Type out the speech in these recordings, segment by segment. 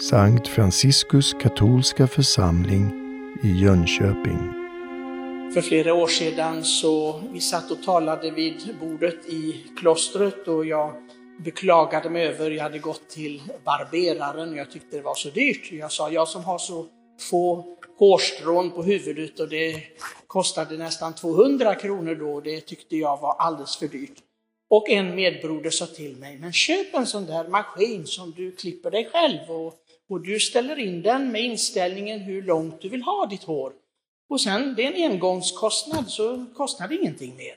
Sankt Franciskus katolska församling i Jönköping. För flera år sedan så vi satt och talade vid bordet i klostret och jag beklagade mig över, jag hade gått till barberaren och jag tyckte det var så dyrt. Jag sa, jag som har så få hårstrån på huvudet och det kostade nästan 200 kronor då, det tyckte jag var alldeles för dyrt. Och en medbroder sa till mig, men köp en sån där maskin som du klipper dig själv och, och du ställer in den med inställningen hur långt du vill ha ditt hår. Och sen, det är en engångskostnad, så kostar det ingenting mer.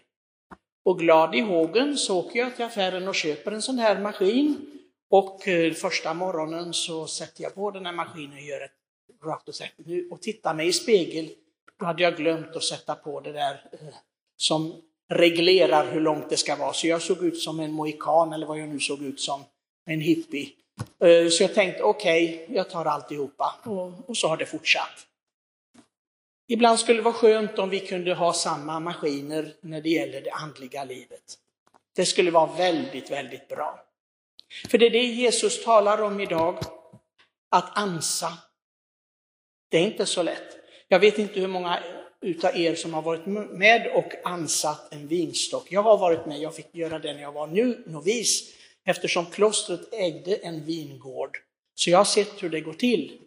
Och glad i hågen så åker jag till affären och köper en sån här maskin. Och eh, första morgonen så sätter jag på den här maskinen och gör ett rakt och sätt och tittar mig i spegel. Då hade jag glömt att sätta på det där eh, som reglerar hur långt det ska vara. Så jag såg ut som en mohikan eller vad jag nu såg ut som, en hippie. Eh, så jag tänkte okej, okay, jag tar alltihopa och, och så har det fortsatt. Ibland skulle det vara skönt om vi kunde ha samma maskiner när det gäller det andliga livet. Det skulle vara väldigt, väldigt bra. För det är det Jesus talar om idag, att ansa. Det är inte så lätt. Jag vet inte hur många utav er som har varit med och ansatt en vinstock. Jag har varit med, jag fick göra det när jag var nu novis, eftersom klostret ägde en vingård. Så jag har sett hur det går till.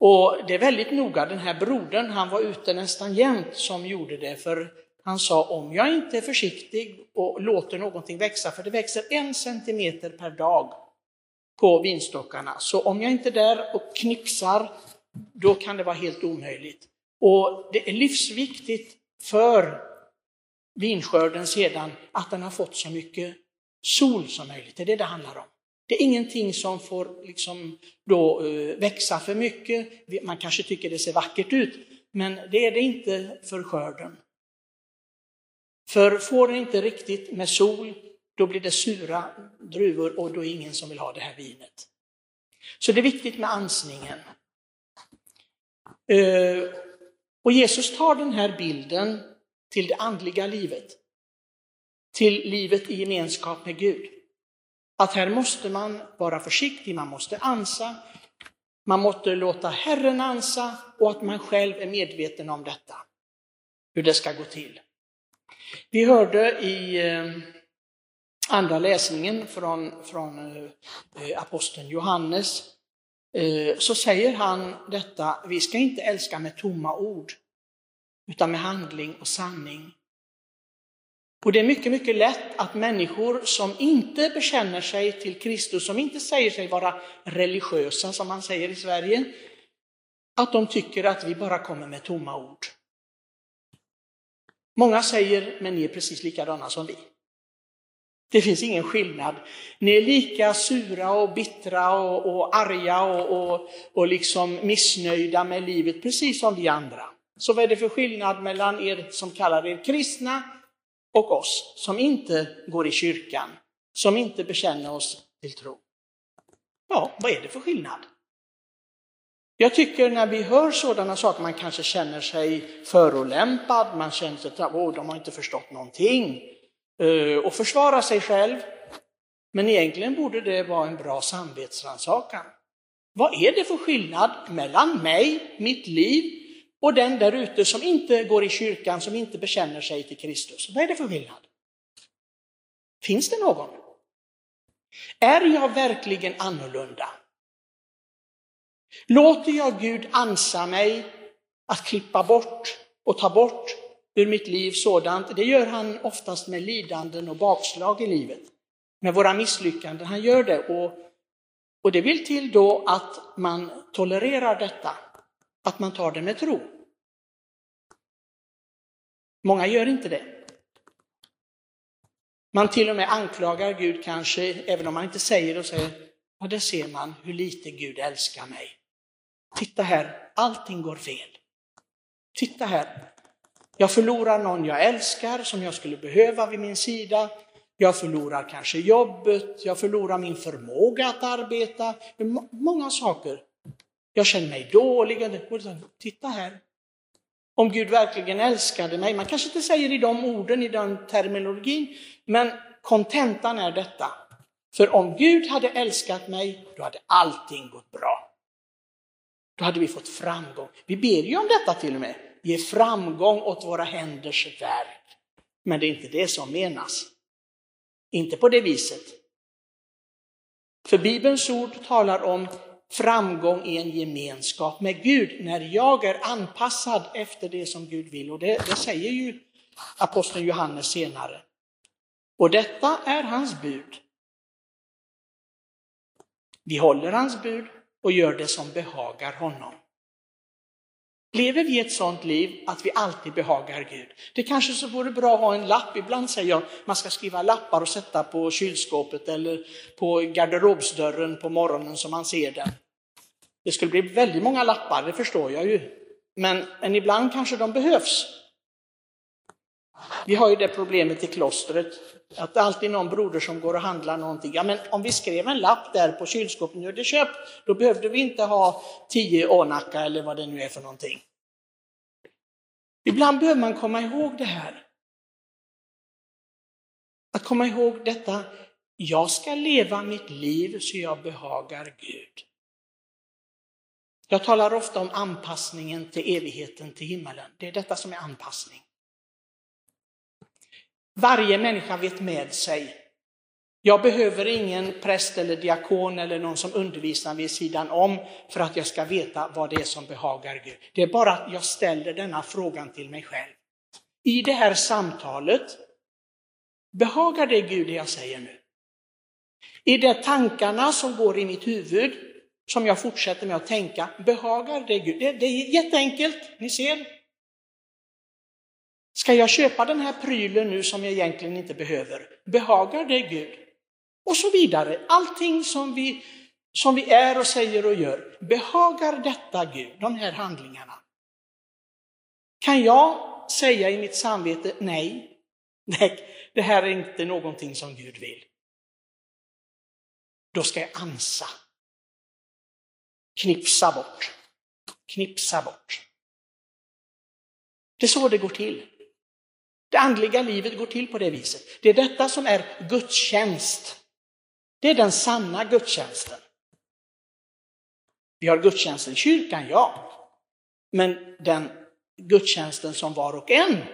Och det är väldigt noga, den här brodern, han var ute nästan jämt som gjorde det, för han sa om jag inte är försiktig och låter någonting växa, för det växer en centimeter per dag på vinstockarna, så om jag inte är där och knipsar, då kan det vara helt omöjligt. Och det är livsviktigt för vinskörden sedan att den har fått så mycket sol som möjligt. Det är det det handlar om. Det är ingenting som får liksom då eh, växa för mycket. Man kanske tycker det ser vackert ut, men det är det inte för skörden. För får den inte riktigt med sol, då blir det sura druvor och då är ingen som vill ha det här vinet. Så det är viktigt med ansningen. Eh, och Jesus tar den här bilden till det andliga livet, till livet i gemenskap med Gud. Att här måste man vara försiktig, man måste ansa, man måste låta Herren ansa och att man själv är medveten om detta, hur det ska gå till. Vi hörde i eh, andra läsningen från, från eh, aposteln Johannes eh, så säger han detta, vi ska inte älska med tomma ord, utan med handling och sanning. Och det är mycket, mycket lätt att människor som inte bekänner sig till Kristus, som inte säger sig vara religiösa, som man säger i Sverige, att de tycker att vi bara kommer med tomma ord. Många säger, men ni är precis likadana som vi. Det finns ingen skillnad. Ni är lika sura och bittra och, och arga och, och, och liksom missnöjda med livet, precis som vi andra. Så vad är det för skillnad mellan er som kallar er kristna och oss som inte går i kyrkan, som inte bekänner oss till tro? Ja, vad är det för skillnad? Jag tycker när vi hör sådana saker, man kanske känner sig förolämpad, man känner sig att oh, de har inte förstått någonting. Eh, och försvara sig själv. Men egentligen borde det vara en bra samvetsrannsakan. Vad är det för skillnad mellan mig, mitt liv, och den där ute som inte går i kyrkan, som inte bekänner sig till Kristus? Vad är det för skillnad? Finns det någon? Är jag verkligen annorlunda? Låter jag Gud ansa mig att klippa bort och ta bort ur mitt liv sådant. Det gör han oftast med lidanden och bakslag i livet. Med våra misslyckanden. Han gör det. Och, och det vill till då att man tolererar detta. Att man tar det med tro. Många gör inte det. Man till och med anklagar Gud kanske, även om man inte säger det, och säger, ja där ser man hur lite Gud älskar mig. Titta här, allting går fel. Titta här, jag förlorar någon jag älskar, som jag skulle behöva vid min sida. Jag förlorar kanske jobbet, jag förlorar min förmåga att arbeta. Många saker. Jag känner mig dålig. Titta här. Om Gud verkligen älskade mig, man kanske inte säger i de orden, i den terminologin, men kontentan är detta. För om Gud hade älskat mig, då hade allting gått bra. Då hade vi fått framgång. Vi ber ju om detta till och med. Ge framgång åt våra händers verk. Men det är inte det som menas. Inte på det viset. För Bibelns ord talar om framgång i en gemenskap med Gud när jag är anpassad efter det som Gud vill. Och det, det säger ju aposteln Johannes senare. Och detta är hans bud. Vi håller hans bud och gör det som behagar honom. Lever vi ett sådant liv att vi alltid behagar Gud? Det kanske så vore bra att ha en lapp. Ibland säger jag man ska skriva lappar och sätta på kylskåpet eller på garderobsdörren på morgonen så man ser den. Det skulle bli väldigt många lappar, det förstår jag ju. Men, men ibland kanske de behövs. Vi har ju det problemet i klostret, att det alltid är någon broder som går och handlar någonting. Ja, men om vi skrev en lapp där på kylskåpet, nu är det köpt, då behövde vi inte ha tio ånacka eller vad det nu är för någonting. Ibland behöver man komma ihåg det här. Att komma ihåg detta, jag ska leva mitt liv så jag behagar Gud. Jag talar ofta om anpassningen till evigheten, till himmelen. Det är detta som är anpassning. Varje människa vet med sig. Jag behöver ingen präst eller diakon eller någon som undervisar vid sidan om för att jag ska veta vad det är som behagar Gud. Det är bara att jag ställer denna frågan till mig själv. I det här samtalet, behagar det Gud det jag säger nu? I de tankarna som går i mitt huvud, som jag fortsätter med att tänka, behagar det Gud? Det, det är jätteenkelt, ni ser. Ska jag köpa den här prylen nu som jag egentligen inte behöver? Behagar det Gud? Och så vidare. Allting som vi, som vi är och säger och gör, behagar detta Gud, de här handlingarna? Kan jag säga i mitt samvete, nej, nej, det här är inte någonting som Gud vill. Då ska jag ansa. Knipsa bort. Knipsa bort. Det är så det går till. Det andliga livet går till på det viset. Det är detta som är gudstjänst. Det är den sanna gudstjänsten. Vi har gudstjänsten i kyrkan, ja. Men den gudstjänsten som var och en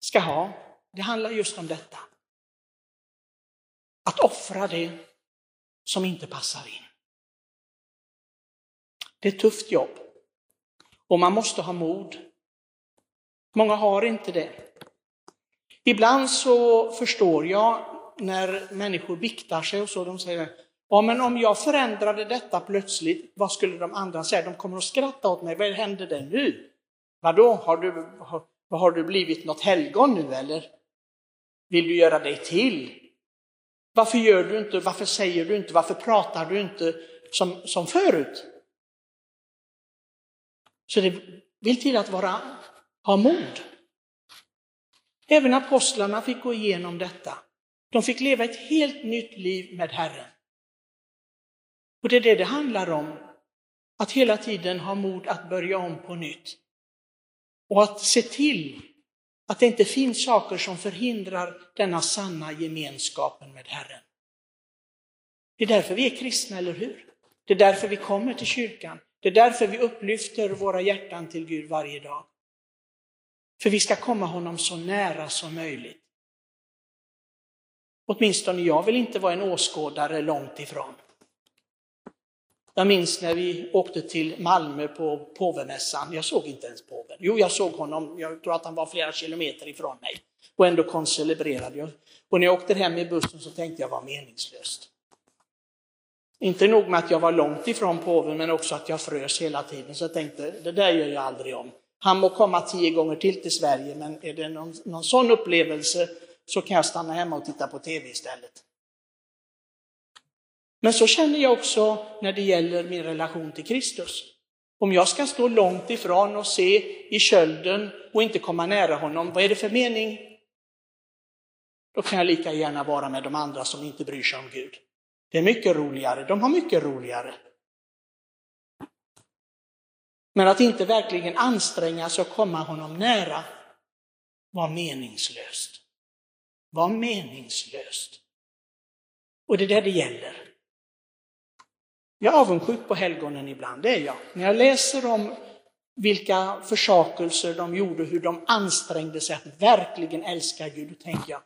ska ha, det handlar just om detta. Att offra det som inte passar in. Det är ett tufft jobb. Och man måste ha mod. Många har inte det. Ibland så förstår jag när människor biktar sig och så, de säger Ja, men om jag förändrade detta plötsligt, vad skulle de andra säga? De kommer att skratta åt mig. Vad händer det nu? Vadå, har du, har, har du blivit något helgon nu eller? Vill du göra dig till? Varför gör du inte, varför säger du inte, varför pratar du inte som, som förut? Så det vill till att vara, ha mod. Även apostlarna fick gå igenom detta. De fick leva ett helt nytt liv med Herren. Och det är det det handlar om. Att hela tiden ha mod att börja om på nytt. Och att se till att det inte finns saker som förhindrar denna sanna gemenskapen med Herren. Det är därför vi är kristna, eller hur? Det är därför vi kommer till kyrkan. Det är därför vi upplyfter våra hjärtan till Gud varje dag. För vi ska komma honom så nära som möjligt. Åtminstone jag vill inte vara en åskådare långt ifrån. Jag minns när vi åkte till Malmö på påvemässan. Jag såg inte ens påven. Jo, jag såg honom. Jag tror att han var flera kilometer ifrån mig. Och ändå koncelebrerade jag. Och när jag åkte hem i bussen så tänkte jag, vad meningslöst. Inte nog med att jag var långt ifrån påven, men också att jag frös hela tiden. Så jag tänkte, det där gör jag aldrig om. Han må komma tio gånger till till Sverige, men är det någon, någon sån upplevelse så kan jag stanna hemma och titta på tv istället. Men så känner jag också när det gäller min relation till Kristus. Om jag ska stå långt ifrån och se i kölden och inte komma nära honom, vad är det för mening? Då kan jag lika gärna vara med de andra som inte bryr sig om Gud. Det är mycket roligare, de har mycket roligare. Men att inte verkligen anstränga sig att komma honom nära var meningslöst. Var meningslöst. Och det är det det gäller. Jag är avundsjuk på helgonen ibland, det är jag. När jag läser om vilka försakelser de gjorde, hur de ansträngde sig att verkligen älska Gud, då tänker jag,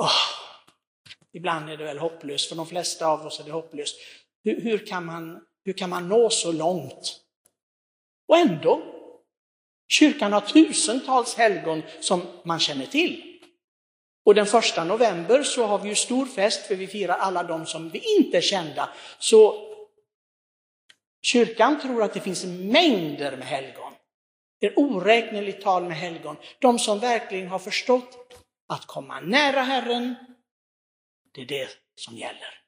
åh, ibland är det väl hopplöst, för de flesta av oss är det hopplöst. Hur, hur, kan man, hur kan man nå så långt? Och ändå, kyrkan har tusentals helgon som man känner till. Och den första november så har vi ju stor fest för vi firar alla de som vi inte är kända. Så kyrkan tror att det finns mängder med helgon. Det är oräkneligt tal med helgon. De som verkligen har förstått att komma nära Herren, det är det som gäller.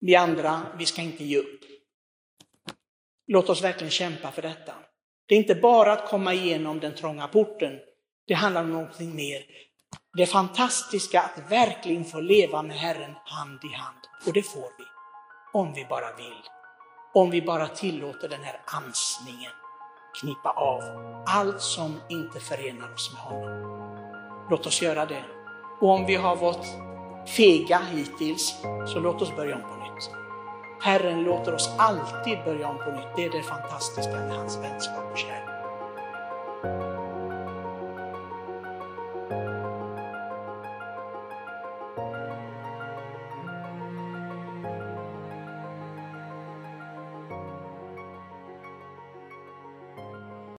Vi andra, vi ska inte ge upp. Låt oss verkligen kämpa för detta. Det är inte bara att komma igenom den trånga porten, det handlar om någonting mer. Det fantastiska att verkligen få leva med Herren hand i hand. Och det får vi. Om vi bara vill. Om vi bara tillåter den här ansningen knipa av allt som inte förenar oss med honom. Låt oss göra det. Och om vi har varit fega hittills, så låt oss börja om på nytt. Herren låter oss alltid börja om på nytt. Det är det fantastiska med hans vänskap och kärlek.